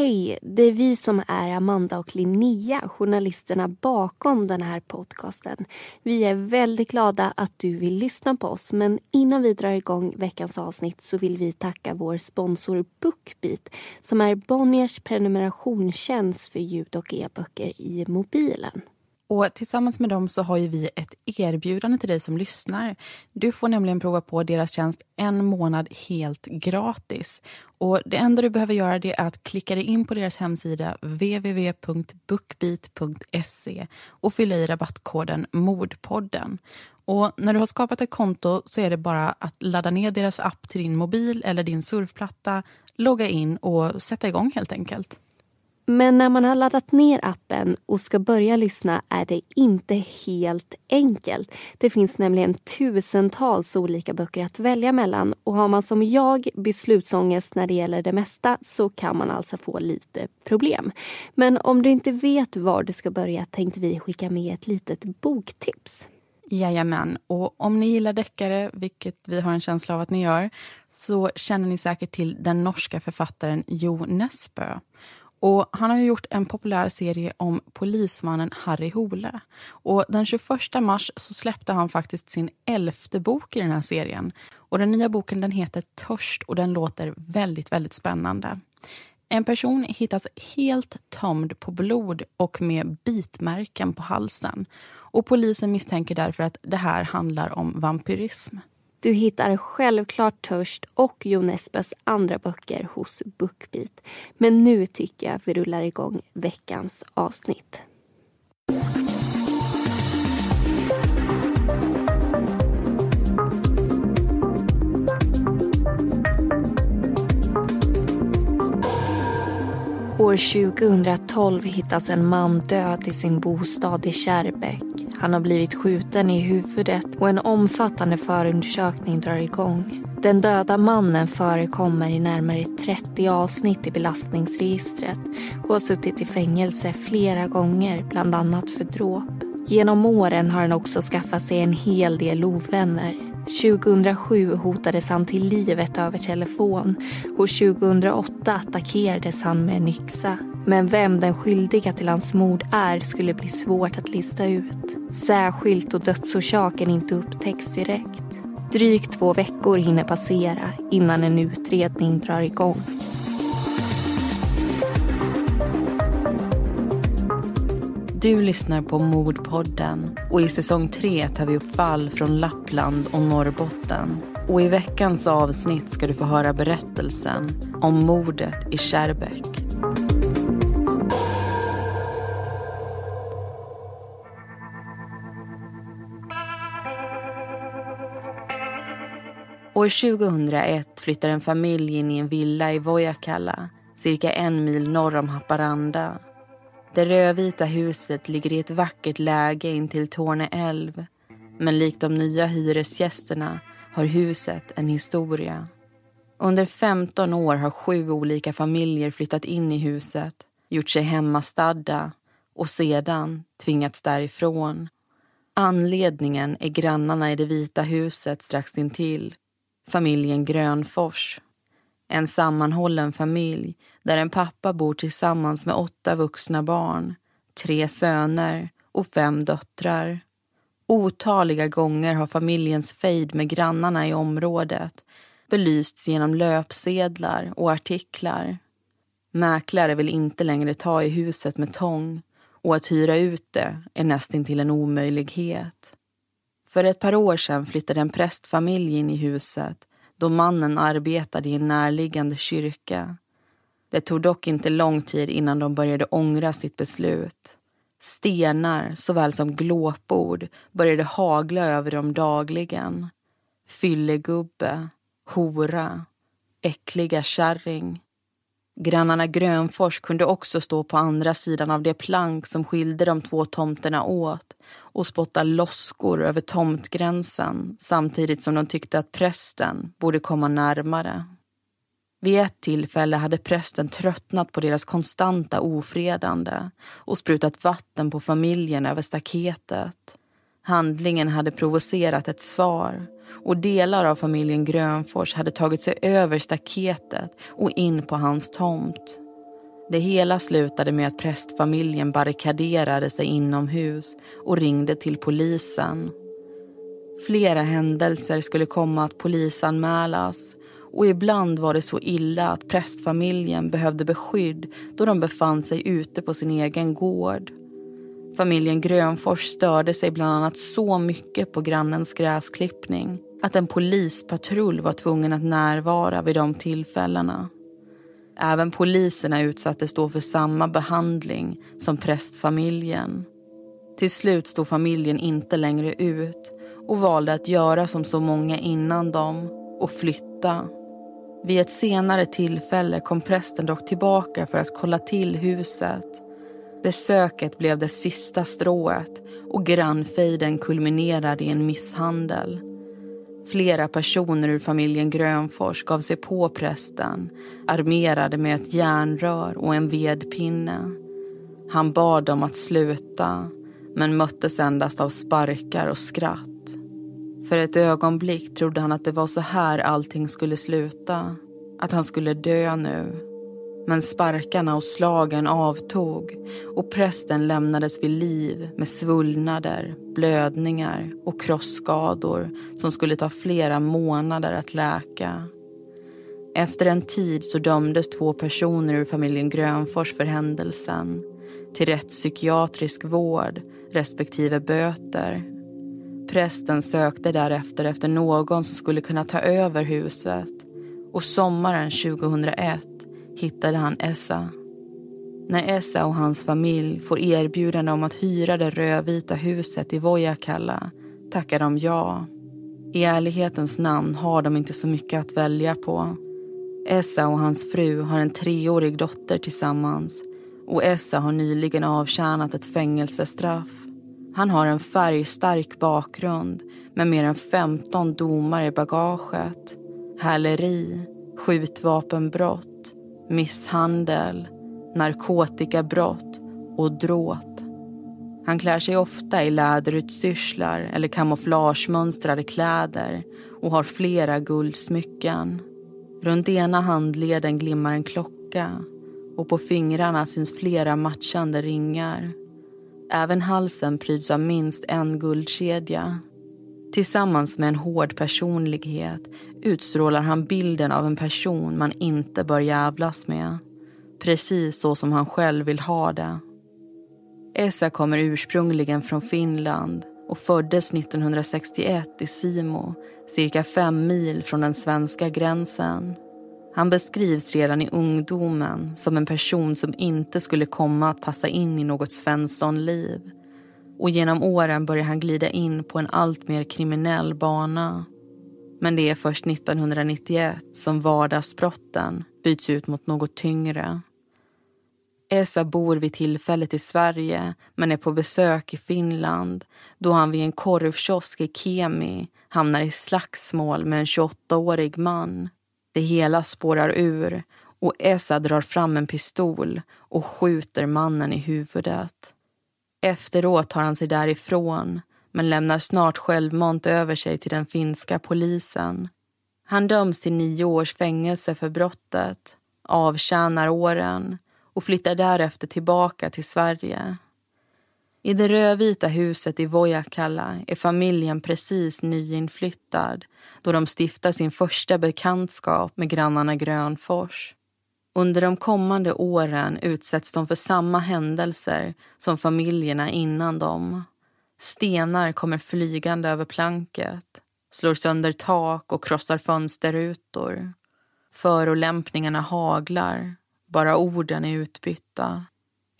Hej, det är vi som är Amanda och Linnea, journalisterna bakom den här podcasten. Vi är väldigt glada att du vill lyssna på oss men innan vi drar igång veckans avsnitt så vill vi tacka vår sponsor Bookbeat som är Bonniers prenumerationstjänst för ljud och e-böcker i mobilen. Och Tillsammans med dem så har vi ett erbjudande till dig som lyssnar. Du får nämligen prova på deras tjänst en månad helt gratis. Och Det enda du behöver göra är att klicka dig in på deras hemsida www.bookbeat.se och fylla i rabattkoden Mordpodden. Och när du har skapat ett konto så är det bara att ladda ner deras app till din mobil eller din surfplatta, logga in och sätta igång helt enkelt. Men när man har laddat ner appen och ska börja lyssna är det inte helt enkelt. Det finns nämligen tusentals olika böcker att välja mellan och har man som jag beslutsångest när det gäller det mesta så kan man alltså få lite problem. Men om du inte vet var du ska börja tänkte vi skicka med ett litet boktips. Jajamän, och om ni gillar deckare, vilket vi har en känsla av att ni gör, så känner ni säkert till den norska författaren Jo Nesbø. Och han har gjort en populär serie om polismannen Harry Hole. Och den 21 mars så släppte han faktiskt sin elfte bok i den här serien. Och Den nya boken den heter Törst och den låter väldigt, väldigt spännande. En person hittas helt tömd på blod och med bitmärken på halsen. Och Polisen misstänker därför att det här handlar om vampyrism. Du hittar självklart Törst och Jo Esbøs andra böcker hos Bookbeat. Men nu tycker jag vi rullar igång veckans avsnitt. År 2012 hittas en man död i sin bostad i Kärrbäck. Han har blivit skjuten i huvudet och en omfattande förundersökning drar igång. Den döda mannen förekommer i närmare 30 avsnitt i belastningsregistret och har suttit i fängelse flera gånger, bland annat för dråp. Genom åren har han också skaffat sig en hel del ovänner. 2007 hotades han till livet över telefon och 2008 attackerades han med en yxa. Men vem den skyldiga till hans mord är skulle bli svårt att lista ut. Särskilt då dödsorsaken inte upptäcks direkt. Drygt två veckor hinner passera innan en utredning drar igång. Du lyssnar på Mordpodden och i säsong tre tar vi upp fall från Lappland och Norrbotten. Och i veckans avsnitt ska du få höra berättelsen om mordet i Kärrbäck. År 2001 flyttar en familj in i en villa i Vojakalla, cirka en mil norr om Haparanda det rödvita huset ligger i ett vackert läge intill Torne älv. Men likt de nya hyresgästerna har huset en historia. Under 15 år har sju olika familjer flyttat in i huset, gjort sig hemmastadda och sedan tvingats därifrån. Anledningen är grannarna i det vita huset strax intill, familjen Grönfors. En sammanhållen familj där en pappa bor tillsammans med åtta vuxna barn, tre söner och fem döttrar. Otaliga gånger har familjens fejd med grannarna i området belysts genom löpsedlar och artiklar. Mäklare vill inte längre ta i huset med tång och att hyra ut det är nästintill en omöjlighet. För ett par år sedan flyttade en prästfamilj in i huset då mannen arbetade i en närliggande kyrka. Det tog dock inte lång tid innan de började ångra sitt beslut. Stenar såväl som glåpord började hagla över dem dagligen. Fyllegubbe, hora, äckliga kärring. Grannarna Grönfors kunde också stå på andra sidan av det plank som skilde de två tomterna åt och spotta loskor över tomtgränsen samtidigt som de tyckte att prästen borde komma närmare. Vid ett tillfälle hade prästen tröttnat på deras konstanta ofredande och sprutat vatten på familjen över staketet. Handlingen hade provocerat ett svar och delar av familjen Grönfors hade tagit sig över staketet och in på hans tomt. Det hela slutade med att prästfamiljen barrikaderade sig inomhus och ringde till polisen. Flera händelser skulle komma att polisanmälas och ibland var det så illa att prästfamiljen behövde beskydd då de befann sig ute på sin egen gård. Familjen Grönfors störde sig bland annat så mycket på grannens gräsklippning att en polispatrull var tvungen att närvara vid de tillfällena. Även poliserna utsattes då för samma behandling som prästfamiljen. Till slut stod familjen inte längre ut och valde att göra som så många innan dem och flytta. Vid ett senare tillfälle kom prästen dock tillbaka för att kolla till huset. Besöket blev det sista strået och grannfejden kulminerade i en misshandel. Flera personer ur familjen Grönfors gav sig på prästen armerade med ett järnrör och en vedpinne. Han bad dem att sluta men möttes endast av sparkar och skratt. För ett ögonblick trodde han att det var så här allting skulle sluta. Att han skulle dö nu. Men sparkarna och slagen avtog och prästen lämnades vid liv med svullnader, blödningar och krossskador som skulle ta flera månader att läka. Efter en tid så dömdes två personer ur familjen Grönfors för händelsen till rättspsykiatrisk vård respektive böter. Prästen sökte därefter efter någon som skulle kunna ta över huset och sommaren 2001 hittade han Essa. När Essa och hans familj får erbjudande om att hyra det rödvita huset i Vojakalla tackar de ja. I ärlighetens namn har de inte så mycket att välja på. Essa och hans fru har en treårig dotter tillsammans och Essa har nyligen avtjänat ett fängelsestraff. Han har en färgstark bakgrund med mer än 15 domar i bagaget. Häleri, skjutvapenbrott, misshandel, narkotikabrott och dråp. Han klär sig ofta i läderutstyrslar eller kamouflagemönstrade kläder och har flera guldsmycken. Runt ena handleden glimmar en klocka och på fingrarna syns flera matchande ringar. Även halsen pryds av minst en guldkedja. Tillsammans med en hård personlighet utstrålar han bilden av en person man inte bör jävlas med. Precis så som han själv vill ha det. Essa kommer ursprungligen från Finland och föddes 1961 i Simo, cirka fem mil från den svenska gränsen. Han beskrivs redan i ungdomen som en person som inte skulle komma att passa in i något svenssonliv. Och genom åren börjar han glida in på en allt mer kriminell bana. Men det är först 1991 som vardagsbrotten byts ut mot något tyngre. Esa bor vid tillfället i Sverige men är på besök i Finland då han vid en korvkiosk i Kemi hamnar i slagsmål med en 28-årig man. Det hela spårar ur och Esa drar fram en pistol och skjuter mannen i huvudet. Efteråt tar han sig därifrån men lämnar snart självmant över sig till den finska polisen. Han döms till nio års fängelse för brottet, avtjänar åren och flyttar därefter tillbaka till Sverige. I det rödvita huset i Vojakalla är familjen precis nyinflyttad då de stiftar sin första bekantskap med grannarna Grönfors. Under de kommande åren utsätts de för samma händelser som familjerna innan dem. Stenar kommer flygande över planket, slår sönder tak och krossar fönsterrutor. Förolämpningarna haglar, bara orden är utbytta.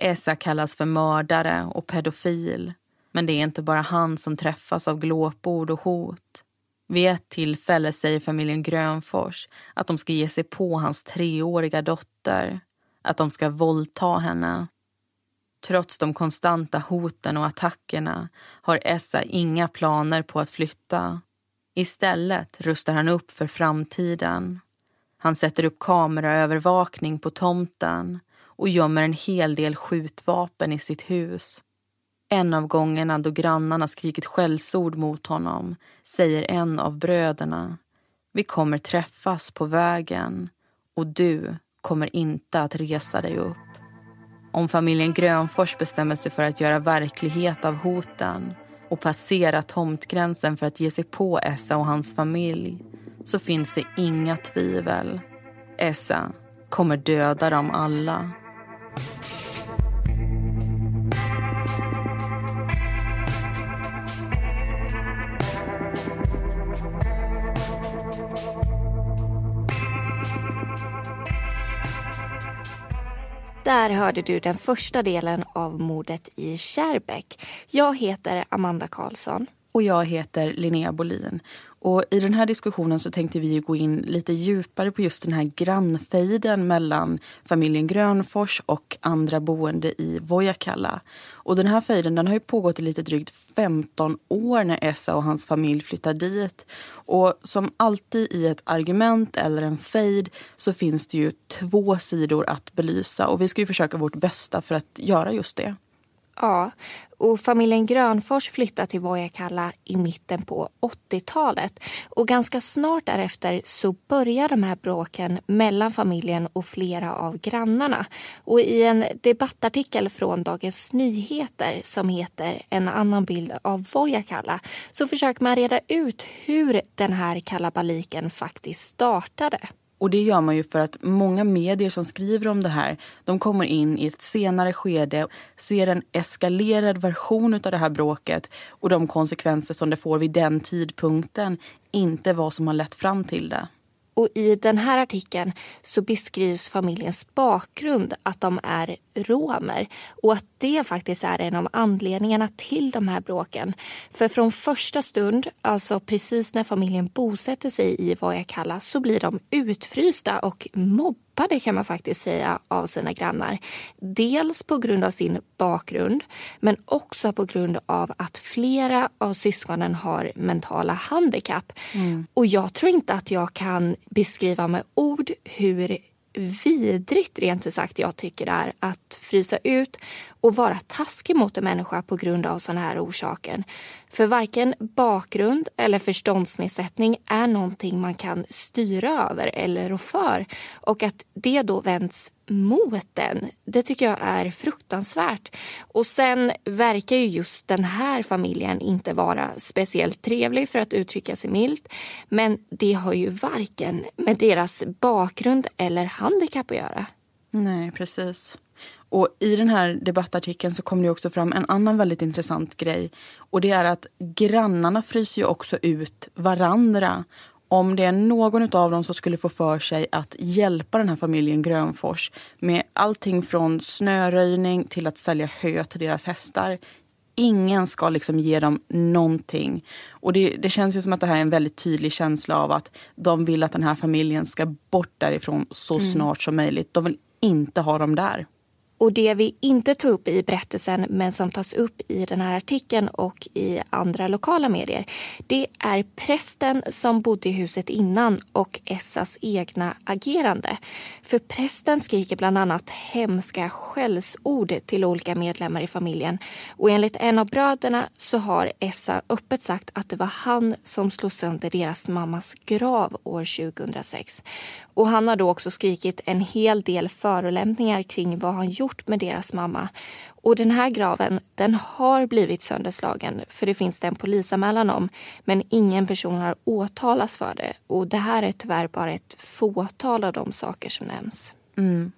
Esa kallas för mördare och pedofil. Men det är inte bara han som träffas av glåpord och hot. Vid ett tillfälle säger familjen Grönfors att de ska ge sig på hans treåriga dotter. Att de ska våldta henne. Trots de konstanta hoten och attackerna har Essa inga planer på att flytta. Istället rustar han upp för framtiden. Han sätter upp kameraövervakning på tomten och gömmer en hel del skjutvapen i sitt hus. En av gångerna då grannarna skrikit skällsord mot honom säger en av bröderna Vi kommer träffas på vägen och du kommer inte att resa dig upp. Om familjen Grönfors bestämmer sig för att göra verklighet av hoten och passera tomtgränsen för att ge sig på Essa och hans familj så finns det inga tvivel. Essa kommer döda dem alla. Där hörde du den första delen av mordet i Kärrbäck. Jag heter Amanda Karlsson. Och jag heter Linnea Bolin. Och I den här diskussionen så tänkte vi gå in lite djupare på just den här grannfejden mellan familjen Grönfors och andra boende i Vojakalla. Och den här fejden den har ju pågått i lite drygt 15 år när Essa och hans familj flyttar dit. Och som alltid i ett argument eller en fejd så finns det ju två sidor att belysa och vi ska ju försöka vårt bästa för att göra just det. Ja, och familjen Grönfors flyttade till Vojakkala i mitten på 80-talet. Och ganska snart därefter så börjar de här bråken mellan familjen och flera av grannarna. Och i en debattartikel från Dagens Nyheter som heter En annan bild av Vojakkala så försöker man reda ut hur den här kalabaliken faktiskt startade. Och det gör man ju för att många medier som skriver om det här, de kommer in i ett senare skede, ser en eskalerad version av det här bråket och de konsekvenser som det får vid den tidpunkten, inte vad som har lett fram till det. Och I den här artikeln så beskrivs familjens bakgrund, att de är romer och att det faktiskt är en av anledningarna till de här bråken. För från första stund, alltså precis när familjen bosätter sig i Vojakalla så blir de utfrysta och mobbade kan man faktiskt säga av sina grannar. Dels på grund av sin bakgrund men också på grund av att flera av syskonen har mentala handikapp. Mm. Och jag tror inte att jag kan beskriva med ord hur vidrigt rent ut sagt jag tycker det är att frysa ut och vara taskig mot en människa på grund av sådana här orsaker. För varken bakgrund eller förståndsnedsättning är någonting man kan styra över eller rå för. Och att det då vänds mot den, det tycker jag är fruktansvärt. Och sen verkar ju just den här familjen inte vara speciellt trevlig för att uttrycka sig milt. Men det har ju varken med deras bakgrund eller handikapp att göra. Nej, precis. Och I den här debattartikeln så kom det också fram en annan väldigt intressant grej. Och Det är att grannarna fryser ju också ut varandra. Om det är någon av dem som skulle få för sig att hjälpa den här familjen Grönfors med allting från snöröjning till att sälja hö till deras hästar. Ingen ska liksom ge dem någonting. Och det, det känns ju som att det här är en väldigt tydlig känsla av att de vill att den här familjen ska bort därifrån så mm. snart som möjligt. De vill inte ha dem där. Och det vi inte tog upp i berättelsen men som tas upp i den här artikeln och i andra lokala medier det är prästen som bodde i huset innan och Essas egna agerande. För prästen skriker bland annat hemska skällsord till olika medlemmar i familjen och enligt en av bröderna så har Essa öppet sagt att det var han som slog sönder deras mammas grav år 2006. Och han har då också skrikit en hel del förolämpningar kring vad han gjort med deras mamma. Och den här graven den har blivit sönderslagen för det finns det en polisanmälan om. Men ingen person har åtalats för det. Och det här är tyvärr bara ett fåtal av de saker som nämns. Mm.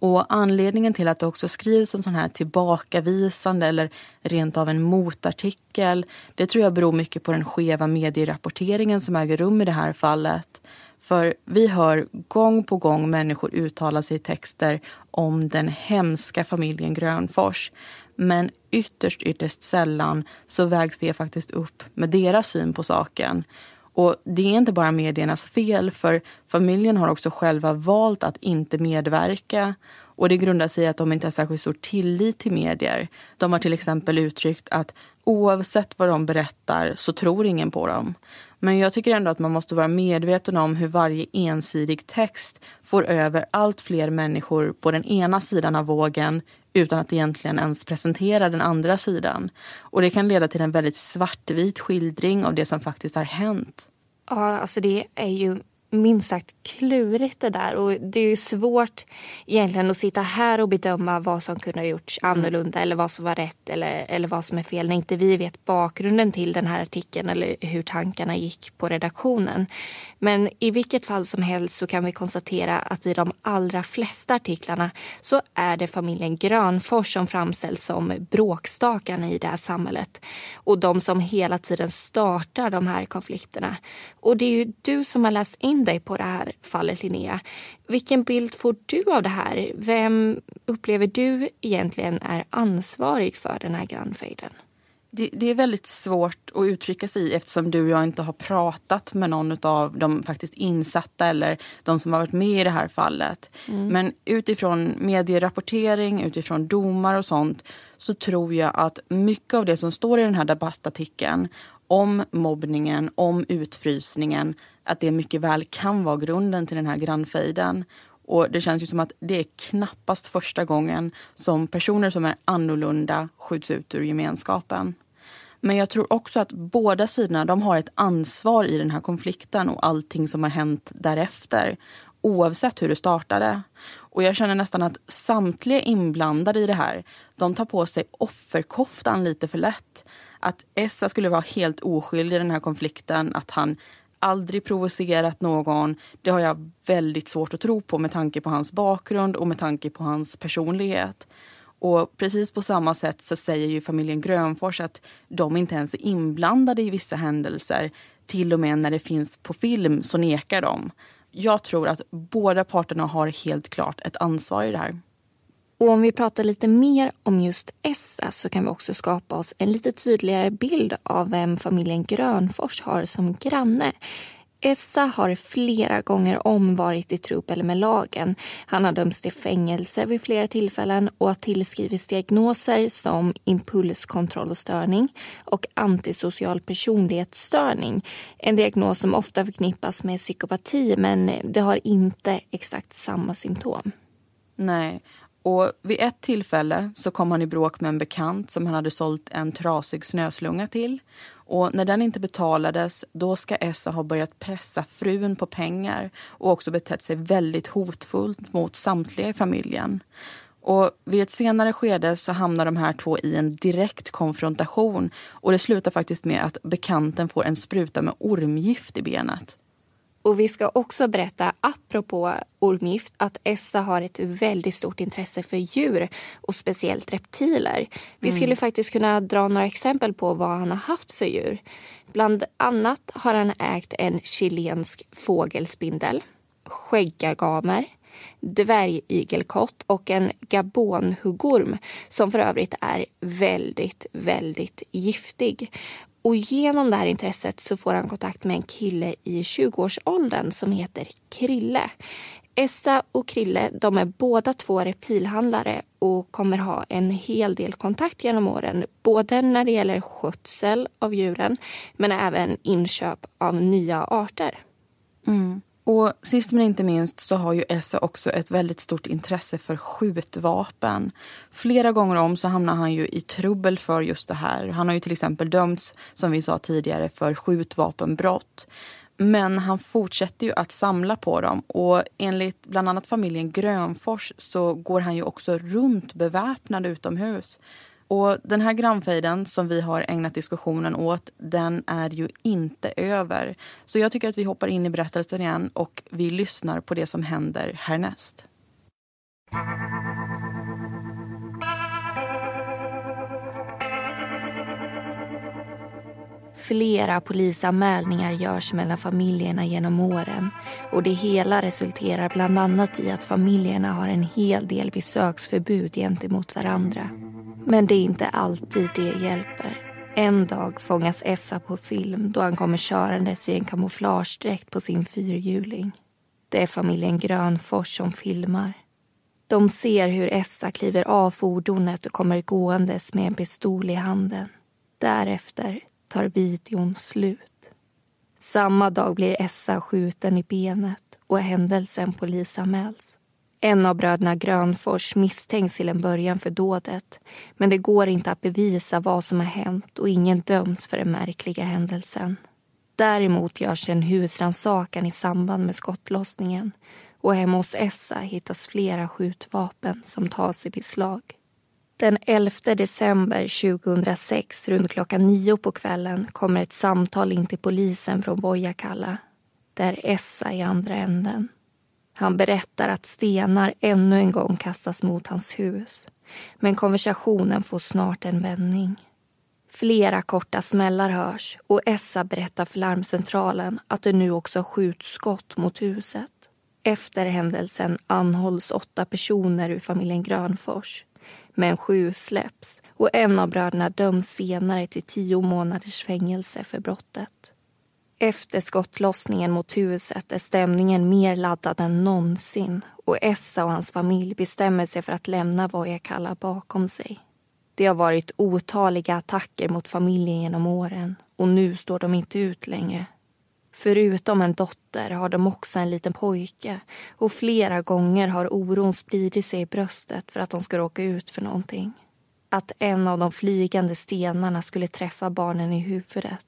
Och anledningen till att det också skrivs en sån här tillbakavisande eller rent av en motartikel det tror jag beror mycket på den skeva medierapporteringen som äger rum i det här fallet. För vi hör gång på gång människor uttala sig i texter om den hemska familjen Grönfors. Men ytterst, ytterst sällan så vägs det faktiskt upp med deras syn på saken. Och det är inte bara mediernas fel, för familjen har också själva valt att inte medverka. Och det grundar sig i att de inte har särskilt stor tillit till medier. De har till exempel uttryckt att oavsett vad de berättar så tror ingen på dem. Men jag tycker ändå att man måste vara medveten om hur varje ensidig text får över allt fler människor på den ena sidan av vågen utan att egentligen ens presentera den andra sidan. Och det kan leda till en väldigt svartvit skildring av det som faktiskt har hänt. Ja, alltså det är ju minst sagt klurigt det där och det är ju svårt egentligen att sitta här och bedöma vad som kunde ha gjorts mm. annorlunda eller vad som var rätt eller, eller vad som är fel när inte vi vet bakgrunden till den här artikeln eller hur tankarna gick på redaktionen. Men i vilket fall som helst så kan vi konstatera att i de allra flesta artiklarna så är det familjen Grönfors som framställs som bråkstakarna i det här samhället och de som hela tiden startar de här konflikterna. Och det är ju du som har läst in dig på det här fallet Linnea. Vilken bild får du av det här? Vem upplever du egentligen är ansvarig för den här grannfejden? Det, det, är väldigt svårt att uttrycka sig i eftersom du och jag inte har pratat med någon av de faktiskt insatta eller de som har varit med i det här fallet. Mm. Men utifrån medierapportering, utifrån domar och sånt så tror jag att mycket av det som står i den här debattartikeln om mobbningen, om utfrysningen, att det mycket väl kan vara grunden till den här grannfejden. Och det känns ju som att det är knappast första gången som personer som är annorlunda skjuts ut ur gemenskapen. Men jag tror också att båda sidorna de har ett ansvar i den här konflikten och allting som har hänt därefter. Oavsett hur det startade. Och jag känner nästan att samtliga inblandade i det här, de tar på sig offerkoftan lite för lätt. Att Essa skulle vara helt oskyldig i den här konflikten, att han aldrig provocerat någon. Det har jag väldigt svårt att tro på med tanke på hans bakgrund och med tanke på hans personlighet. Och precis på samma sätt så säger ju familjen Grönfors att de inte ens är inblandade i vissa händelser. Till och med när det finns på film så nekar de. Jag tror att båda parterna har helt klart ett ansvar i det här. Och om vi pratar lite mer om just Essa så kan vi också skapa oss en lite tydligare bild av vem familjen Grönfors har som granne. Essa har flera gånger om varit i trubbel med lagen. Han har dömts till fängelse vid flera tillfällen och har tillskrivits diagnoser som impulskontrollstörning och antisocial personlighetsstörning. En diagnos som ofta förknippas med psykopati men det har inte exakt samma symptom. Nej, och vid ett tillfälle så kom han i bråk med en bekant som han hade sålt en trasig snöslunga till. Och när den inte betalades, då ska Essa ha börjat pressa frun på pengar och också betett sig väldigt hotfullt mot samtliga i familjen. Och vid ett senare skede så hamnar de här två i en direkt konfrontation och det slutar faktiskt med att bekanten får en spruta med ormgift i benet. Och vi ska också berätta, apropå ormgift, att Essa har ett väldigt stort intresse för djur och speciellt reptiler. Vi skulle mm. faktiskt kunna dra några exempel på vad han har haft för djur. Bland annat har han ägt en chilensk fågelspindel, skäggagamer, dvärgigelkott och en gabonhuggorm som för övrigt är väldigt, väldigt giftig. Och genom det här intresset så får han kontakt med en kille i 20-årsåldern som heter Krille. Essa och Krille de är båda två reptilhandlare och kommer ha en hel del kontakt genom åren. Både när det gäller skötsel av djuren men även inköp av nya arter. Mm. Och sist men inte minst så har ju Essa också ett väldigt stort intresse för skjutvapen. Flera gånger om så hamnar han ju i trubbel för just det här. Han har ju till exempel dömts, som vi sa tidigare, för skjutvapenbrott. Men han fortsätter ju att samla på dem och enligt bland annat familjen Grönfors så går han ju också runt beväpnad utomhus. Och den här grannfejden som vi har ägnat diskussionen åt, den är ju inte över. Så jag tycker att vi hoppar in i berättelsen igen och vi lyssnar på det som händer härnäst. Flera polisanmälningar görs mellan familjerna genom åren och det hela resulterar bland annat i att familjerna har en hel del besöksförbud gentemot varandra. Men det är inte alltid det hjälper. En dag fångas Essa på film då han kommer körandes i en kamouflagedräkt på sin fyrhjuling. Det är familjen Grönfors som filmar. De ser hur Essa kliver av fordonet och kommer gåendes med en pistol i handen. Därefter tar videon slut. Samma dag blir Essa skjuten i benet och händelsen polisanmäls. En av bröderna Grönfors misstänks till en början för dådet men det går inte att bevisa vad som har hänt och ingen döms för den märkliga händelsen. Däremot görs en husrannsakan i samband med skottlossningen och hemma hos Essa hittas flera skjutvapen som tas i beslag. Den 11 december 2006, runt klockan nio på kvällen kommer ett samtal in till polisen från Vojakalla. Där Essa i andra änden. Han berättar att stenar ännu en gång kastas mot hans hus. Men konversationen får snart en vändning. Flera korta smällar hörs och Essa berättar för larmcentralen att det nu också skjuts skott mot huset. Efter händelsen anhålls åtta personer ur familjen Grönfors men sju släpps och en av bröderna döms senare till tio månaders fängelse för brottet. Efter skottlossningen mot huset är stämningen mer laddad än någonsin och Essa och hans familj bestämmer sig för att lämna Vojakalla bakom sig. Det har varit otaliga attacker mot familjen genom åren och nu står de inte ut längre. Förutom en dotter har de också en liten pojke och flera gånger har oron spridit sig i bröstet för att de ska råka ut för någonting. Att en av de flygande stenarna skulle träffa barnen i huvudet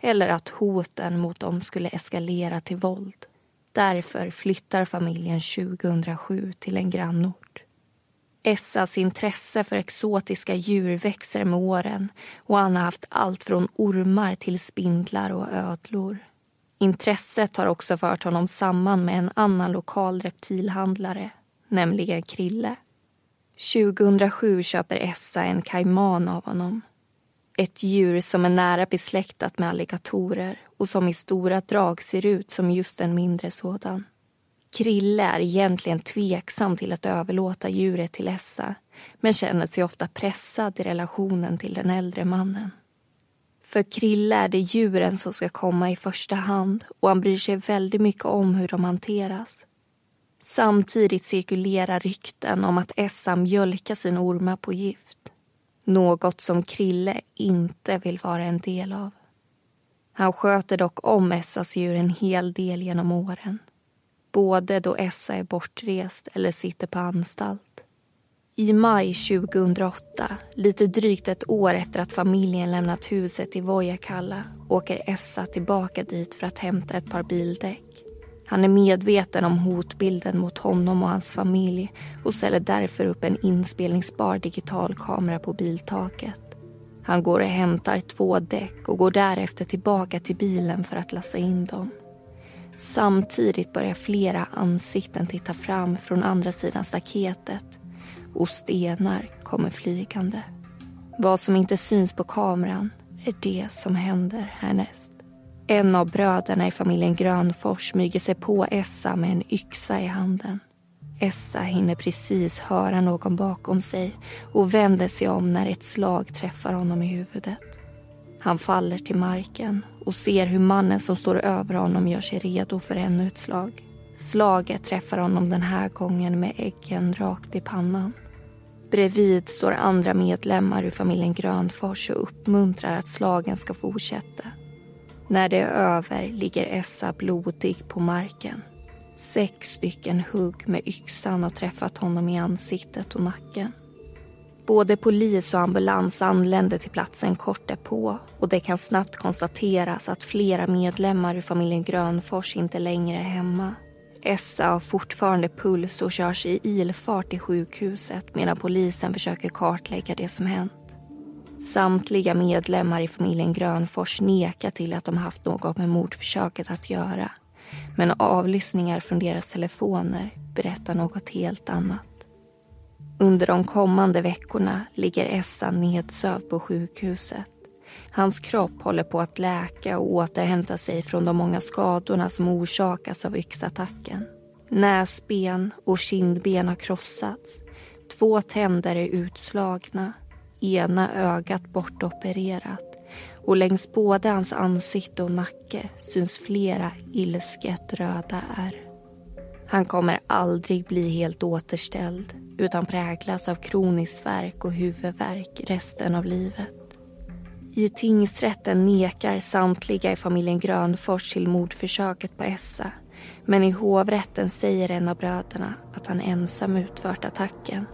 eller att hoten mot dem skulle eskalera till våld. Därför flyttar familjen 2007 till en grannort. Essas intresse för exotiska djur växer med åren och han har haft allt från ormar till spindlar och ödlor. Intresset har också fört honom samman med en annan lokal reptilhandlare, nämligen Krille. 2007 köper Essa en kajman av honom. Ett djur som är nära besläktat med alligatorer och som i stora drag ser ut som just en mindre sådan. Krille är egentligen tveksam till att överlåta djuret till Essa men känner sig ofta pressad i relationen till den äldre mannen. För Krille är det djuren som ska komma i första hand och han bryr sig väldigt mycket om hur de hanteras. Samtidigt cirkulerar rykten om att Essa mjölkar sina ormar på gift. Något som Krille inte vill vara en del av. Han sköter dock om Essas djur en hel del genom åren. Både då Essa är bortrest eller sitter på anstalt. I maj 2008, lite drygt ett år efter att familjen lämnat huset i Vojakalla åker Essa tillbaka dit för att hämta ett par bildäck. Han är medveten om hotbilden mot honom och hans familj och ställer därför upp en inspelningsbar digitalkamera på biltaket. Han går och hämtar två däck och går därefter tillbaka till bilen för att lassa in dem. Samtidigt börjar flera ansikten titta fram från andra sidan staketet och stenar kommer flygande. Vad som inte syns på kameran är det som händer härnäst. En av bröderna i familjen Grönfors smyger sig på Essa med en yxa i handen. Essa hinner precis höra någon bakom sig och vänder sig om när ett slag träffar honom i huvudet. Han faller till marken och ser hur mannen som står över honom gör sig redo för ännu ett slag. Slaget träffar honom den här gången med äggen rakt i pannan. Bredvid står andra medlemmar ur familjen Grönfors och uppmuntrar att slagen ska fortsätta. När det är över ligger Essa blodig på marken. Sex stycken hugg med yxan har träffat honom i ansiktet och nacken. Både polis och ambulans anländer till platsen kort därpå och det kan snabbt konstateras att flera medlemmar ur familjen Grönfors inte längre är hemma. Essa har fortfarande puls och körs i ilfart till sjukhuset medan polisen försöker kartlägga det som hänt. Samtliga medlemmar i familjen Grönfors nekar till att de haft något med mordförsöket att göra. Men avlyssningar från deras telefoner berättar något helt annat. Under de kommande veckorna ligger Essa nedsövd på sjukhuset. Hans kropp håller på att läka och återhämta sig från de många skadorna som orsakas av yxattacken. Näsben och kindben har krossats. Två tänder är utslagna. Ena ögat bortopererat. Och längs både hans ansikte och nacke syns flera ilsket röda ärr. Han kommer aldrig bli helt återställd utan präglas av kronisk värk och huvudvärk resten av livet. I tingsrätten nekar samtliga i familjen Grönfors till mordförsöket på Essa. Men i hovrätten säger en av bröderna att han ensam utfört attacken.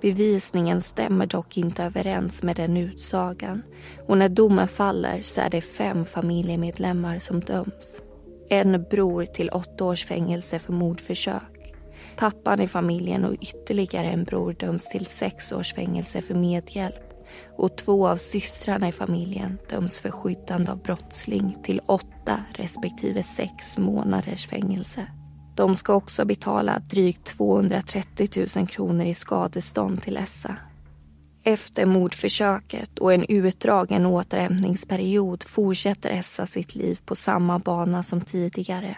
Bevisningen stämmer dock inte överens med den utsagan och när domen faller så är det fem familjemedlemmar som döms. En bror till åtta års fängelse för mordförsök. Pappan i familjen och ytterligare en bror döms till sex års fängelse för medhjälp och två av systrarna i familjen döms för skyddande av brottsling till åtta respektive sex månaders fängelse. De ska också betala drygt 230 000 kronor i skadestånd till Essa. Efter mordförsöket och en utdragen återhämtningsperiod fortsätter Essa sitt liv på samma bana som tidigare.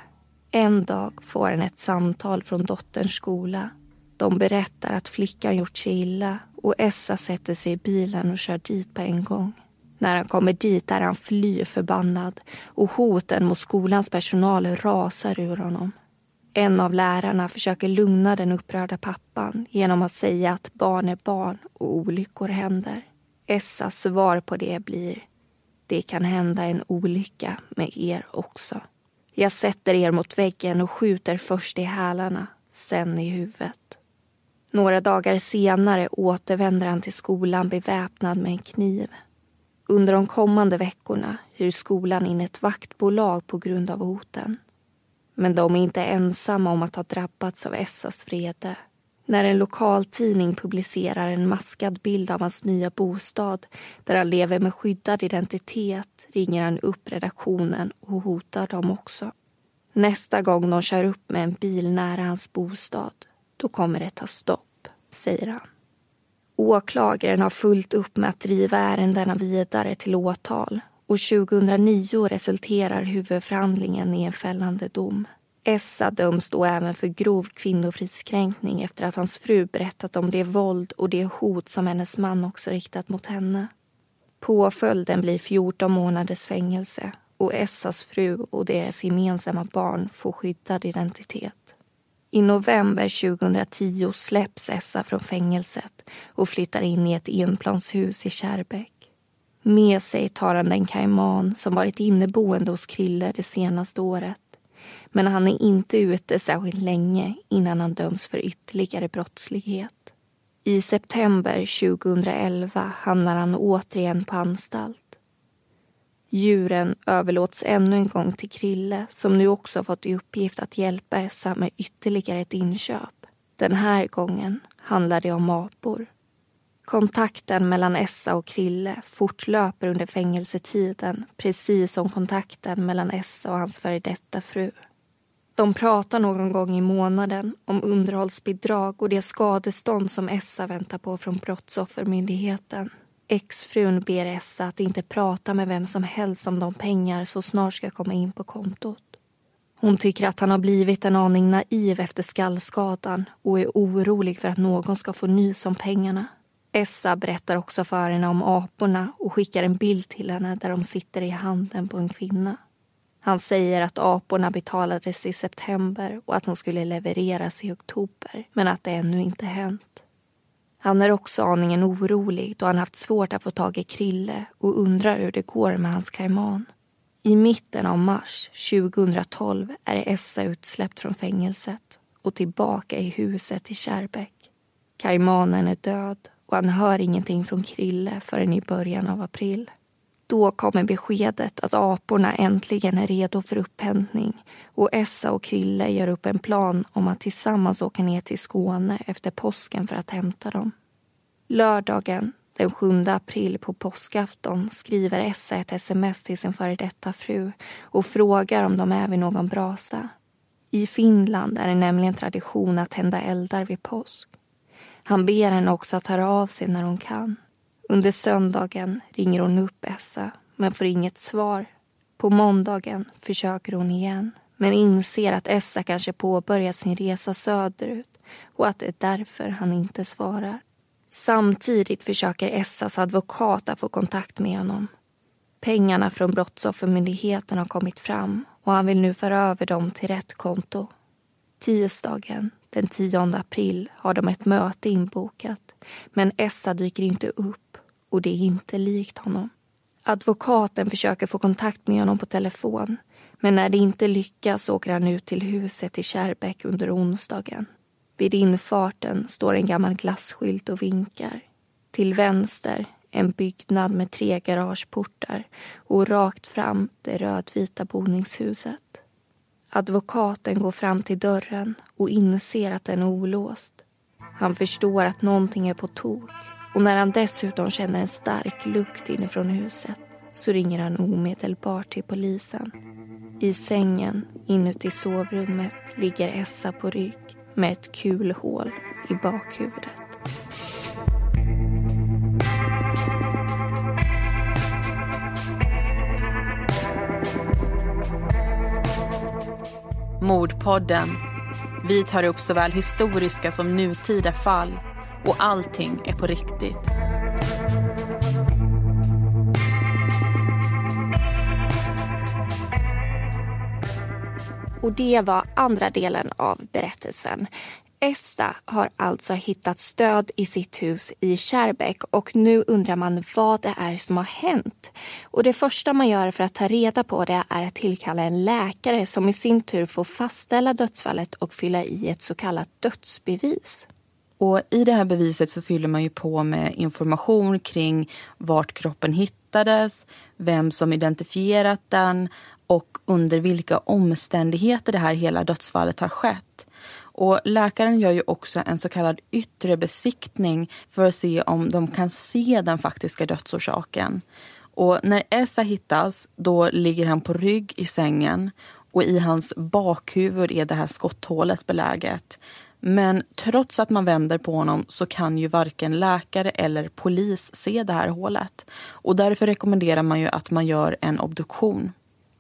En dag får han ett samtal från dotterns skola. De berättar att flickan gjort sig illa och Essa sätter sig i bilen och kör dit på en gång. När han kommer dit är han fly förbannad och hoten mot skolans personal rasar ur honom. En av lärarna försöker lugna den upprörda pappan genom att säga att barn är barn och olyckor händer. Essas svar på det blir det kan hända en olycka med er också. Jag sätter er mot väggen och skjuter först i hälarna, sen i huvudet. Några dagar senare återvänder han till skolan beväpnad med en kniv. Under de kommande veckorna hyr skolan in ett vaktbolag på grund av hoten. Men de är inte ensamma om att ha drabbats av Essas vrede. När en lokaltidning publicerar en maskad bild av hans nya bostad där han lever med skyddad identitet ringer han upp redaktionen och hotar dem också. Nästa gång de kör upp med en bil nära hans bostad, då kommer det ta stopp, säger han. Åklagaren har fullt upp med att driva ärendena vidare till åtal och 2009 resulterar huvudförhandlingen i en fällande dom. Essa döms då även för grov kvinnofridskränkning efter att hans fru berättat om det våld och det hot som hennes man också riktat mot henne. Påföljden blir 14 månaders fängelse och Essas fru och deras gemensamma barn får skyddad identitet. I november 2010 släpps Essa från fängelset och flyttar in i ett enplanshus i Kärrbäck. Med sig tar han den kaiman som varit inneboende hos Krille det senaste året. Men han är inte ute särskilt länge innan han döms för ytterligare brottslighet. I september 2011 hamnar han återigen på anstalt. Djuren överlåts ännu en gång till Krille som nu också fått i uppgift att hjälpa Essa med ytterligare ett inköp. Den här gången handlar det om apor. Kontakten mellan Essa och Krille fortlöper under fängelsetiden precis som kontakten mellan Essa och hans före detta fru. De pratar någon gång i månaden om underhållsbidrag och det skadestånd som Essa väntar på från Brottsoffermyndigheten. Exfrun ber Essa att inte prata med vem som helst om de pengar så snart ska komma in på kontot. Hon tycker att han har blivit en aning naiv efter skallskadan och är orolig för att någon ska få nys om pengarna. Essa berättar också för henne om aporna och skickar en bild till henne där de sitter i handen på en kvinna. Han säger att aporna betalades i september och att de skulle levereras i oktober men att det ännu inte hänt. Han är också aningen orolig då han haft svårt att få tag i Krille och undrar hur det går med hans kajman. I mitten av mars 2012 är Essa utsläppt från fängelset och tillbaka i huset i Kärrbäck. Kajmanen är död och han hör ingenting från Krille förrän i början av april. Då kommer beskedet att aporna äntligen är redo för upphämtning och Essa och Krille gör upp en plan om att tillsammans åka ner till Skåne efter påsken för att hämta dem. Lördagen den 7 april på påskafton skriver Essa ett sms till sin före detta fru och frågar om de är vid någon brasa. I Finland är det nämligen tradition att tända eldar vid påsk. Han ber henne också att höra av sig när hon kan. Under söndagen ringer hon upp Essa, men får inget svar. På måndagen försöker hon igen, men inser att Essa kanske påbörjat sin resa söderut och att det är därför han inte svarar. Samtidigt försöker Essas advokat att få kontakt med honom. Pengarna från Brottsoffermyndigheten har kommit fram och han vill nu föra över dem till rätt konto. Tisdagen den 10 april har de ett möte inbokat men Essa dyker inte upp och det är inte likt honom. Advokaten försöker få kontakt med honom på telefon men när det inte lyckas åker han ut till huset i Kärrbäck under onsdagen. Vid infarten står en gammal glasskylt och vinkar. Till vänster en byggnad med tre garageportar och rakt fram det rödvita boningshuset. Advokaten går fram till dörren och inser att den är olåst. Han förstår att någonting är på tok och när han dessutom känner en stark lukt inifrån huset så ringer han omedelbart till polisen. I sängen inuti sovrummet ligger Essa på rygg med ett kulhål i bakhuvudet. Mordpodden. Vi tar upp såväl historiska som nutida fall och allting är på riktigt. Och det var andra delen av berättelsen. Essa har alltså hittat stöd i sitt hus i Kärrbäck och nu undrar man vad det är som har hänt. Och det första man gör för att ta reda på det är att tillkalla en läkare som i sin tur får fastställa dödsfallet och fylla i ett så kallat dödsbevis. Och I det här beviset så fyller man ju på med information kring vart kroppen hittades, vem som identifierat den och under vilka omständigheter det här hela dödsfallet har skett. Och läkaren gör ju också en så kallad yttre besiktning för att se om de kan se den faktiska dödsorsaken. Och när Essa hittas, då ligger han på rygg i sängen och i hans bakhuvud är det här skotthålet beläget. Men trots att man vänder på honom så kan ju varken läkare eller polis se det här hålet. Och därför rekommenderar man ju att man gör en obduktion.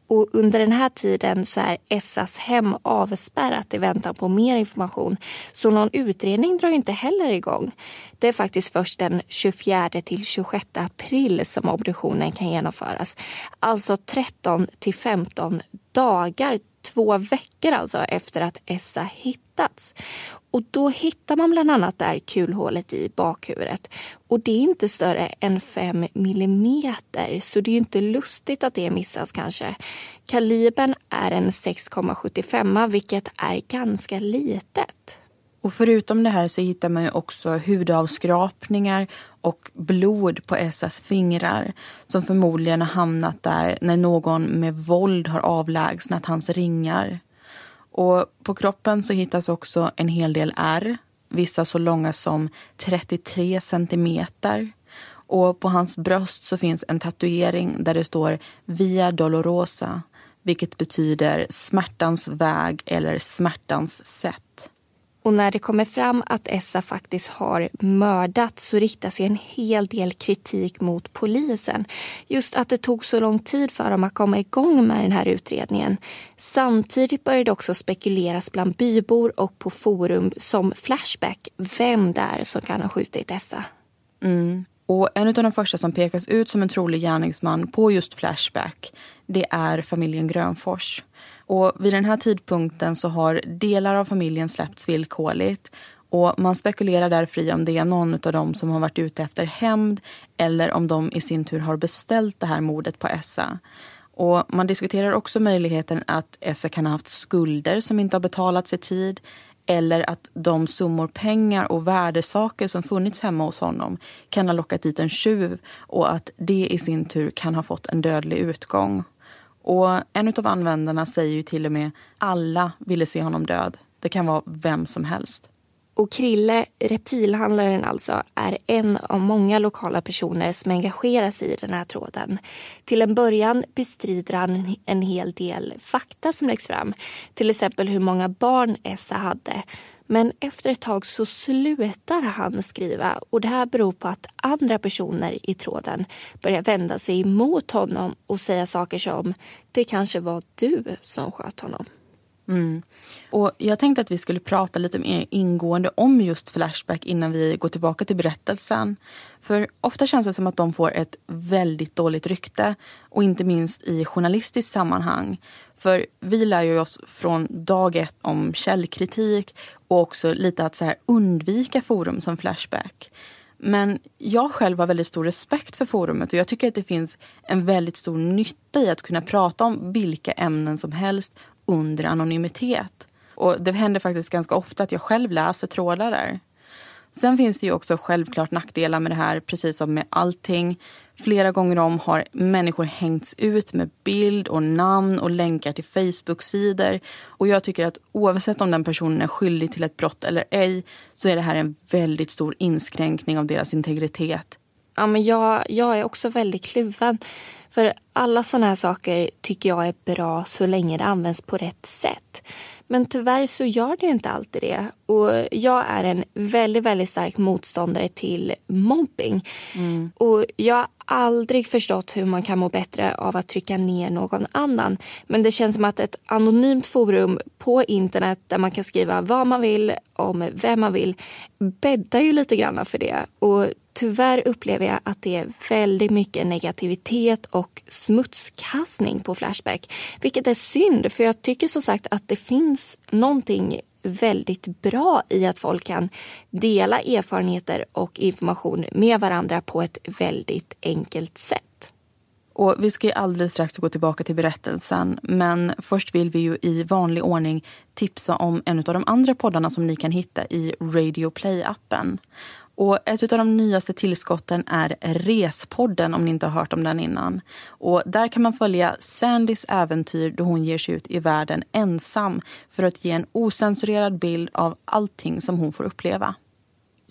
Och under den här tiden så är Essas hem avspärrat i väntan på mer information. Så någon utredning drar inte heller igång. Det är faktiskt först den 24 till 26 april som obduktionen kan genomföras. Alltså 13 till 15 dagar två veckor alltså efter att Essa hittats. Och då hittar man bland annat det här kulhålet i bakhuvudet. Och det är inte större än 5 millimeter, så det är inte lustigt att det missas kanske. Kalibern är en 6,75 vilket är ganska litet. Och förutom det här så hittar man ju också hudavskrapningar och blod på Essas fingrar som förmodligen har hamnat där när någon med våld har avlägsnat hans ringar. Och på kroppen så hittas också en hel del ärr, vissa så långa som 33 centimeter. Och på hans bröst så finns en tatuering där det står Via Dolorosa, vilket betyder smärtans väg eller smärtans sätt. Och när det kommer fram att Essa faktiskt har mördat så riktas ju en hel del kritik mot polisen. Just att det tog så lång tid för dem att komma igång med den här utredningen. Samtidigt började det också spekuleras bland bybor och på forum som Flashback vem det är som kan ha skjutit Essa. Mm. Och en av de första som pekas ut som en trolig gärningsman på just Flashback det är familjen Grönfors. Och vid den här tidpunkten så har delar av familjen släppts villkorligt och man spekulerar därför i om det är någon av dem som har varit ute efter hämnd eller om de i sin tur har beställt det här mordet på Essa. Och man diskuterar också möjligheten att Essa kan ha haft skulder som inte har betalats i tid eller att de summor pengar och värdesaker som funnits hemma hos honom kan ha lockat dit en tjuv och att det i sin tur kan ha fått en dödlig utgång. Och en av användarna säger ju till och med alla ville se honom död. Det kan vara vem som helst. Och Krille, reptilhandlaren alltså, är en av många lokala personer som engagerar sig i den här tråden. Till en början bestrider han en hel del fakta som läggs fram. Till exempel hur många barn Essa hade. Men efter ett tag så slutar han skriva och det här beror på att andra personer i tråden börjar vända sig emot honom och säga saker som det kanske var du som sköt honom. Mm. Och jag tänkte att vi skulle prata lite mer ingående om just Flashback innan vi går tillbaka till berättelsen. För ofta känns det som att de får ett väldigt dåligt rykte och inte minst i journalistiskt sammanhang. För vi lär ju oss från dag ett om källkritik och också lite att så här undvika forum som Flashback. Men jag själv har väldigt stor respekt för forumet och jag tycker att det finns en väldigt stor nytta i att kunna prata om vilka ämnen som helst under anonymitet. Och det händer faktiskt ganska ofta att jag själv läser trådar där. Sen finns det ju också självklart nackdelar med det här, precis som med allting. Flera gånger om har människor hängts ut med bild och namn och länkar till Facebook-sidor. Och jag tycker att oavsett om den personen är skyldig till ett brott eller ej så är det här en väldigt stor inskränkning av deras integritet. Ja, men jag, jag är också väldigt kluven. För alla sådana här saker tycker jag är bra så länge det används på rätt sätt. Men tyvärr så gör det inte alltid det. Och jag är en väldigt, väldigt stark motståndare till mobbing. Mm. Och jag har aldrig förstått hur man kan må bättre av att trycka ner någon annan. Men det känns som att ett anonymt forum på internet där man kan skriva vad man vill om vem man vill bäddar ju lite grann för det. Och tyvärr upplever jag att det är väldigt mycket negativitet och smutskastning på Flashback. Vilket är synd, för jag tycker som sagt att det finns någonting väldigt bra i att folk kan dela erfarenheter och information med varandra på ett väldigt enkelt sätt. Och Vi ska ju alldeles strax gå tillbaka till berättelsen men först vill vi ju i vanlig ordning tipsa om en av de andra poddarna som ni kan hitta i Radio Play-appen. Och ett av de nyaste tillskotten är Respodden om ni inte har hört om den innan. Och där kan man följa Sandys äventyr då hon ger sig ut i världen ensam för att ge en osensurerad bild av allting som hon får uppleva.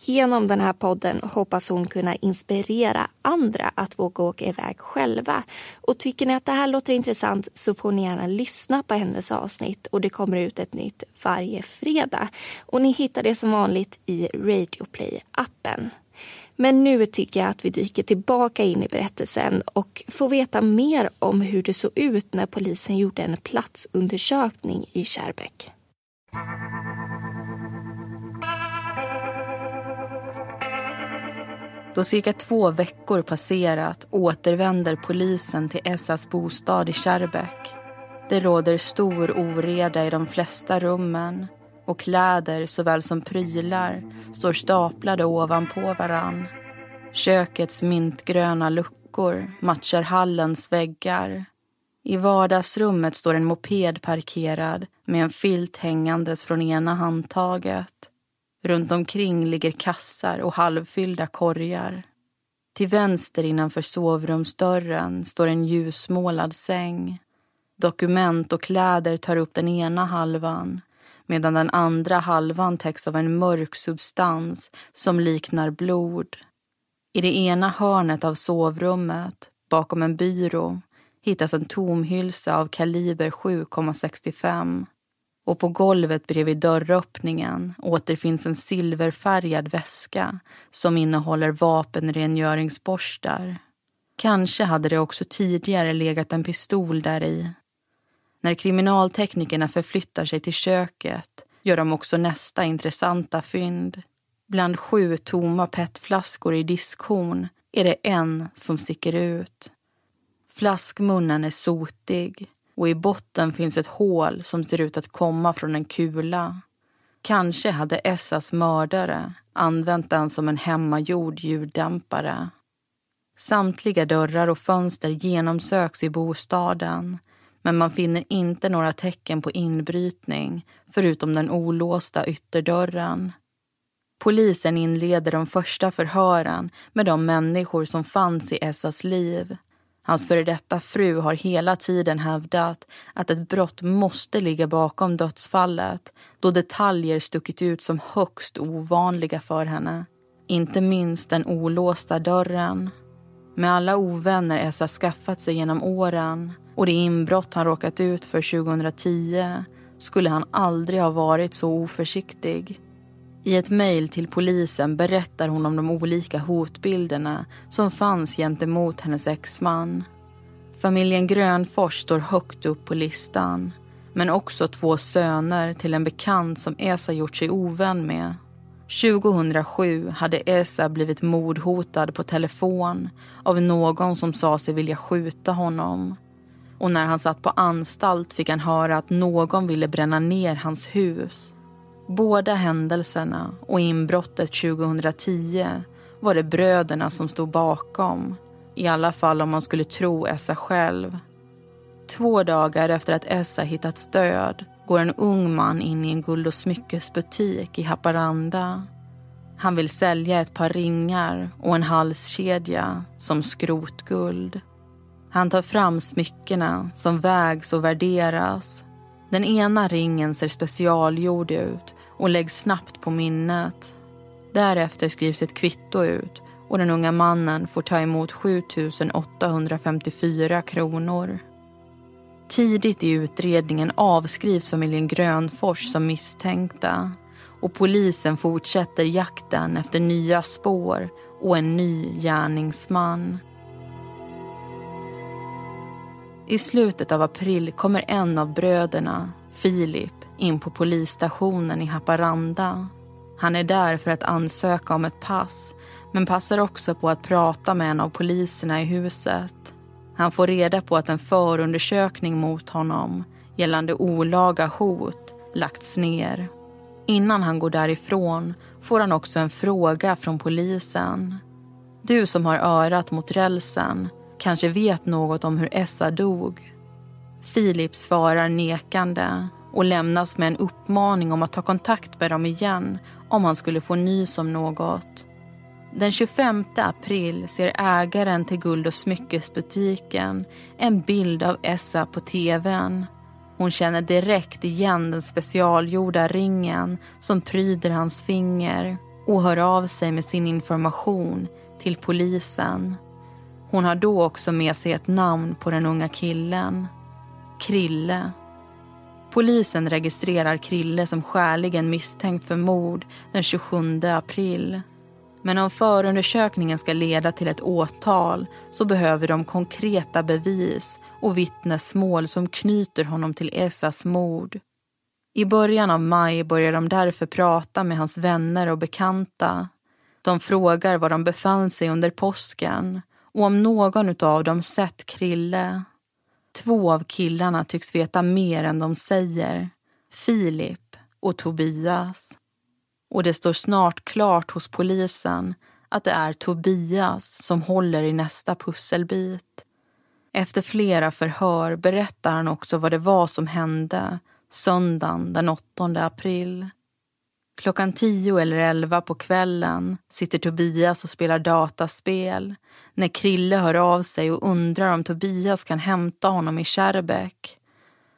Genom den här podden hoppas hon kunna inspirera andra att våga åka iväg själva. Och tycker ni att det här låter intressant så får ni gärna lyssna på hennes avsnitt och det kommer ut ett nytt varje fredag. Och ni hittar det som vanligt i Radioplay-appen. Men nu tycker jag att vi dyker tillbaka in i berättelsen och får veta mer om hur det såg ut när polisen gjorde en platsundersökning i Kärrbäck. Då cirka två veckor passerat återvänder polisen till Essas bostad i Kärrbäck. Det råder stor oreda i de flesta rummen och kläder såväl som prylar står staplade ovanpå varann. Kökets mintgröna luckor matchar hallens väggar. I vardagsrummet står en moped parkerad med en filt hängandes från ena handtaget. Runt omkring ligger kassar och halvfyllda korgar. Till vänster innanför sovrumsdörren står en ljusmålad säng. Dokument och kläder tar upp den ena halvan medan den andra halvan täcks av en mörk substans som liknar blod. I det ena hörnet av sovrummet, bakom en byrå hittas en tomhylsa av kaliber 7,65 och på golvet bredvid dörröppningen återfinns en silverfärgad väska som innehåller vapenrengöringsborstar. Kanske hade det också tidigare legat en pistol där i. När kriminalteknikerna förflyttar sig till köket gör de också nästa intressanta fynd. Bland sju tomma petflaskor i diskhon är det en som sticker ut. Flaskmunnen är sotig och i botten finns ett hål som ser ut att komma från en kula. Kanske hade Essas mördare använt den som en hemmagjord ljuddämpare. Samtliga dörrar och fönster genomsöks i bostaden men man finner inte några tecken på inbrytning förutom den olåsta ytterdörren. Polisen inleder de första förhören med de människor som fanns i Essas liv. Hans före detta fru har hela tiden hävdat att ett brott måste ligga bakom dödsfallet då detaljer stuckit ut som högst ovanliga för henne. Inte minst den olåsta dörren. Med alla ovänner Essa skaffat sig genom åren och det inbrott han råkat ut för 2010 skulle han aldrig ha varit så oförsiktig. I ett mejl till polisen berättar hon om de olika hotbilderna som fanns gentemot hennes exman. Familjen Grönfors står högt upp på listan men också två söner till en bekant som Esa gjort sig ovän med. 2007 hade Esa blivit mordhotad på telefon av någon som sa sig vilja skjuta honom. Och när han satt på anstalt fick han höra att någon ville bränna ner hans hus. Båda händelserna och inbrottet 2010 var det bröderna som stod bakom. I alla fall om man skulle tro Essa själv. Två dagar efter att Essa hittat stöd går en ung man in i en guld och smyckesbutik i Haparanda. Han vill sälja ett par ringar och en halskedja som skrotguld. Han tar fram smyckena som vägs och värderas. Den ena ringen ser specialgjord ut och läggs snabbt på minnet. Därefter skrivs ett kvitto ut och den unga mannen får ta emot 7 854 kronor. Tidigt i utredningen avskrivs familjen Grönfors som misstänkta och polisen fortsätter jakten efter nya spår och en ny gärningsman. I slutet av april kommer en av bröderna, Filip, in på polisstationen i Haparanda. Han är där för att ansöka om ett pass men passar också på att prata med en av poliserna i huset. Han får reda på att en förundersökning mot honom gällande olaga hot lagts ner. Innan han går därifrån får han också en fråga från polisen. Du som har örat mot rälsen kanske vet något om hur Essa dog. Filip svarar nekande och lämnas med en uppmaning om att ta kontakt med dem igen om han skulle få nys om något. Den 25 april ser ägaren till guld och smyckesbutiken en bild av Essa på tvn. Hon känner direkt igen den specialgjorda ringen som pryder hans finger och hör av sig med sin information till polisen. Hon har då också med sig ett namn på den unga killen. Krille. Polisen registrerar Krille som skäligen misstänkt för mord den 27 april. Men om förundersökningen ska leda till ett åtal så behöver de konkreta bevis och vittnesmål som knyter honom till Esas mord. I början av maj börjar de därför prata med hans vänner och bekanta. De frågar var de befann sig under påsken och om någon av dem sett Krille. Två av killarna tycks veta mer än de säger. Filip och Tobias. Och det står snart klart hos polisen att det är Tobias som håller i nästa pusselbit. Efter flera förhör berättar han också vad det var som hände söndagen den 8 april. Klockan tio eller elva på kvällen sitter Tobias och spelar dataspel när Krille hör av sig och undrar om Tobias kan hämta honom i Kärrbäck.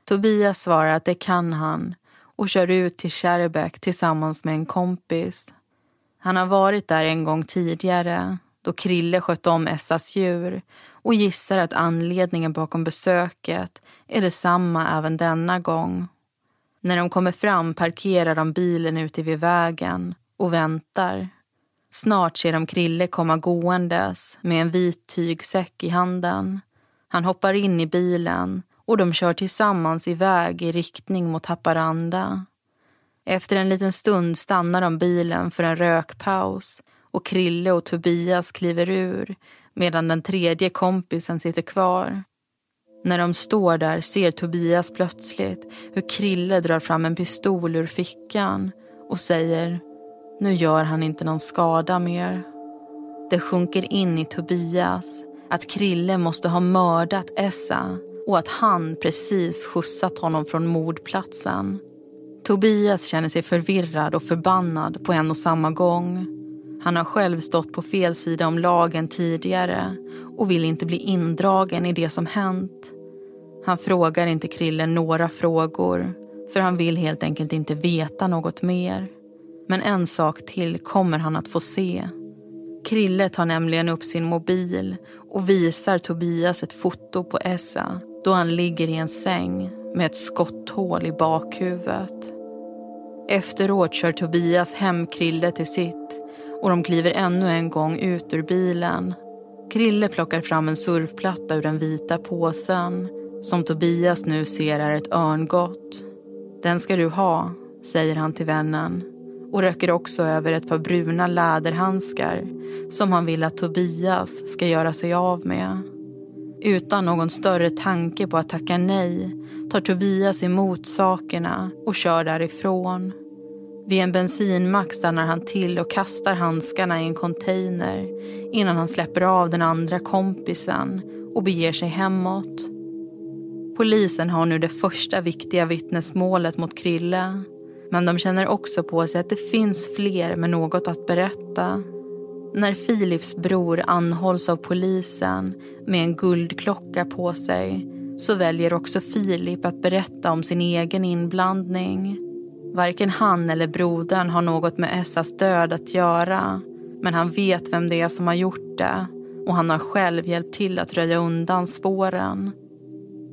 Tobias svarar att det kan han och kör ut till Kärrbäck tillsammans med en kompis. Han har varit där en gång tidigare då Krille skött om Essas djur och gissar att anledningen bakom besöket är detsamma även denna gång. När de kommer fram parkerar de bilen ute vid vägen och väntar. Snart ser de Krille komma gåendes med en vit tygsäck i handen. Han hoppar in i bilen och de kör tillsammans iväg i riktning mot Haparanda. Efter en liten stund stannar de bilen för en rökpaus och Krille och Tobias kliver ur medan den tredje kompisen sitter kvar. När de står där ser Tobias plötsligt hur Krille drar fram en pistol ur fickan och säger nu gör han inte någon skada mer. Det sjunker in i Tobias att Krille måste ha mördat Essa och att han precis skjutsat honom från mordplatsen. Tobias känner sig förvirrad och förbannad på en och samma gång. Han har själv stått på fel sida om lagen tidigare och vill inte bli indragen i det som hänt. Han frågar inte Krille några frågor för han vill helt enkelt inte veta något mer. Men en sak till kommer han att få se. Krille tar nämligen upp sin mobil och visar Tobias ett foto på Essa då han ligger i en säng med ett skotthål i bakhuvudet. Efteråt kör Tobias hem Krille till sitt och de kliver ännu en gång ut ur bilen. Krille plockar fram en surfplatta ur den vita påsen som Tobias nu ser är ett örngott. Den ska du ha, säger han till vännen och röker också över ett par bruna läderhandskar som han vill att Tobias ska göra sig av med. Utan någon större tanke på att tacka nej tar Tobias emot sakerna och kör därifrån. Vid en bensinmack stannar han till och kastar handskarna i en container innan han släpper av den andra kompisen och beger sig hemåt. Polisen har nu det första viktiga vittnesmålet mot Krille. Men de känner också på sig att det finns fler med något att berätta. När Philips bror anhålls av polisen med en guldklocka på sig så väljer också Filip att berätta om sin egen inblandning. Varken han eller brodern har något med Essas död att göra men han vet vem det är som har gjort det och han har själv hjälpt till att röja undan spåren.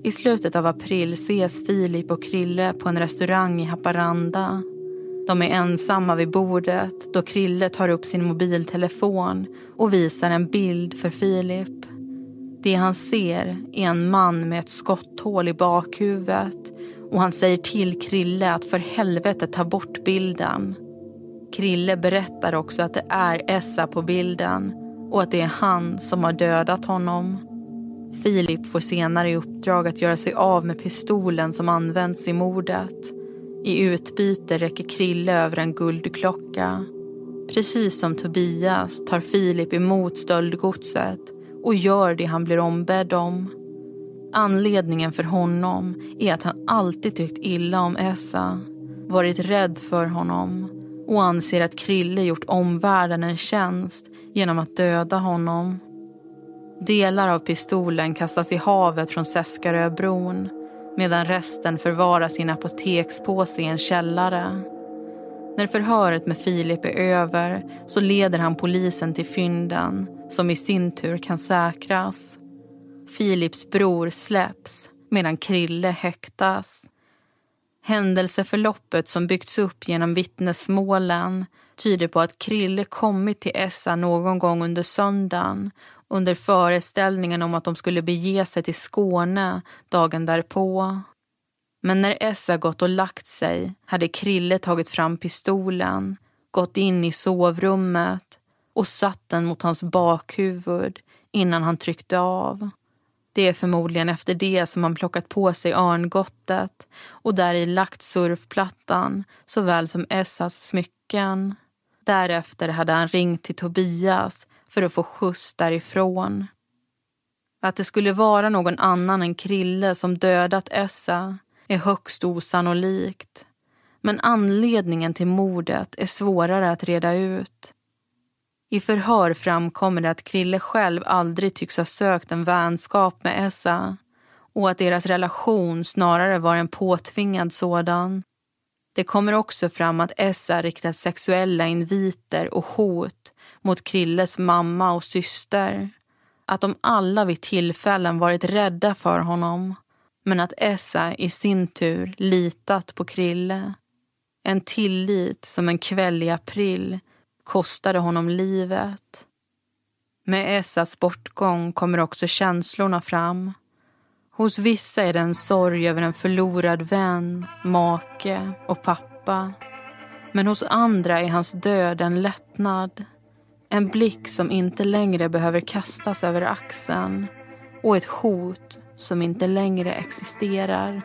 I slutet av april ses Filip och Krille på en restaurang i Haparanda. De är ensamma vid bordet då Krille tar upp sin mobiltelefon och visar en bild för Filip. Det han ser är en man med ett skotthål i bakhuvudet och han säger till Krille att för helvete ta bort bilden. Krille berättar också att det är Essa på bilden och att det är han som har dödat honom. Filip får senare i uppdrag att göra sig av med pistolen som används i mordet. I utbyte räcker Krille över en guldklocka. Precis som Tobias tar Filip emot stöldgodset och gör det han blir ombedd om. Anledningen för honom är att han alltid tyckt illa om Essa, varit rädd för honom och anser att Krille gjort omvärlden en tjänst genom att döda honom. Delar av pistolen kastas i havet från Seskaröbron medan resten förvaras i en apotekspåse i en källare. När förhöret med Filip är över så leder han polisen till fynden som i sin tur kan säkras. Filips bror släpps medan Krille häktas. Händelseförloppet som byggts upp genom vittnesmålen tyder på att Krille kommit till Essa någon gång under söndagen under föreställningen om att de skulle bege sig till Skåne dagen därpå. Men när Essa gått och lagt sig hade Krille tagit fram pistolen, gått in i sovrummet och satt den mot hans bakhuvud innan han tryckte av. Det är förmodligen efter det som han plockat på sig örngottet och där i lagt surfplattan såväl som Essas smycken. Därefter hade han ringt till Tobias för att få skjuts därifrån. Att det skulle vara någon annan än Krille som dödat Essa är högst osannolikt. Men anledningen till mordet är svårare att reda ut. I förhör framkommer det att Krille själv aldrig tycks ha sökt en vänskap med Essa och att deras relation snarare var en påtvingad sådan. Det kommer också fram att Essa riktat sexuella inviter och hot mot Krilles mamma och syster. Att de alla vid tillfällen varit rädda för honom men att Essa i sin tur litat på Krille. En tillit som en kväll i april kostade honom livet. Med Essas bortgång kommer också känslorna fram. Hos vissa är det en sorg över en förlorad vän, make och pappa. Men hos andra är hans död en lättnad. En blick som inte längre behöver kastas över axeln och ett hot som inte längre existerar.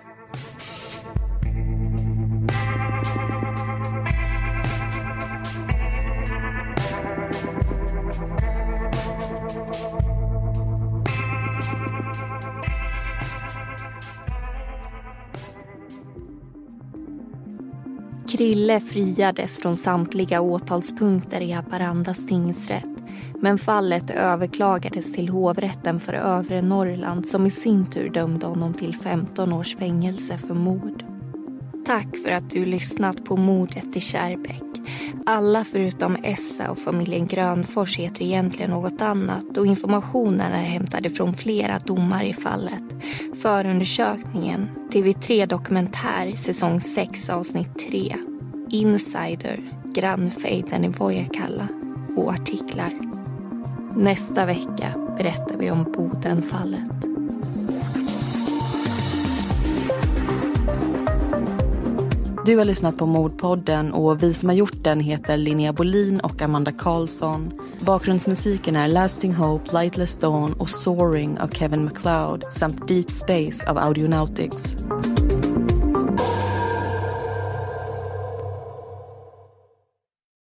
Krille friades från samtliga åtalspunkter i Haparandas tingsrätt men fallet överklagades till hovrätten för övre Norrland som i sin tur dömde honom till 15 års fängelse för mord. Tack för att du lyssnat på mordet i Kärrbäck. Alla förutom Essa och familjen Grönfors heter egentligen något annat och informationen är hämtad från flera domar i fallet. Förundersökningen, TV3 Dokumentär, säsong 6 avsnitt 3. Insider, grannfejden i Vojakalla och artiklar. Nästa vecka berättar vi om Bodenfallet. Du har lyssnat på Mordpodden och vi som har gjort den heter Linnea Bolin och Amanda Karlsson. Bakgrundsmusiken är Lasting Hope, Lightless Dawn och Soaring av Kevin MacLeod samt Deep Space av Audionautics.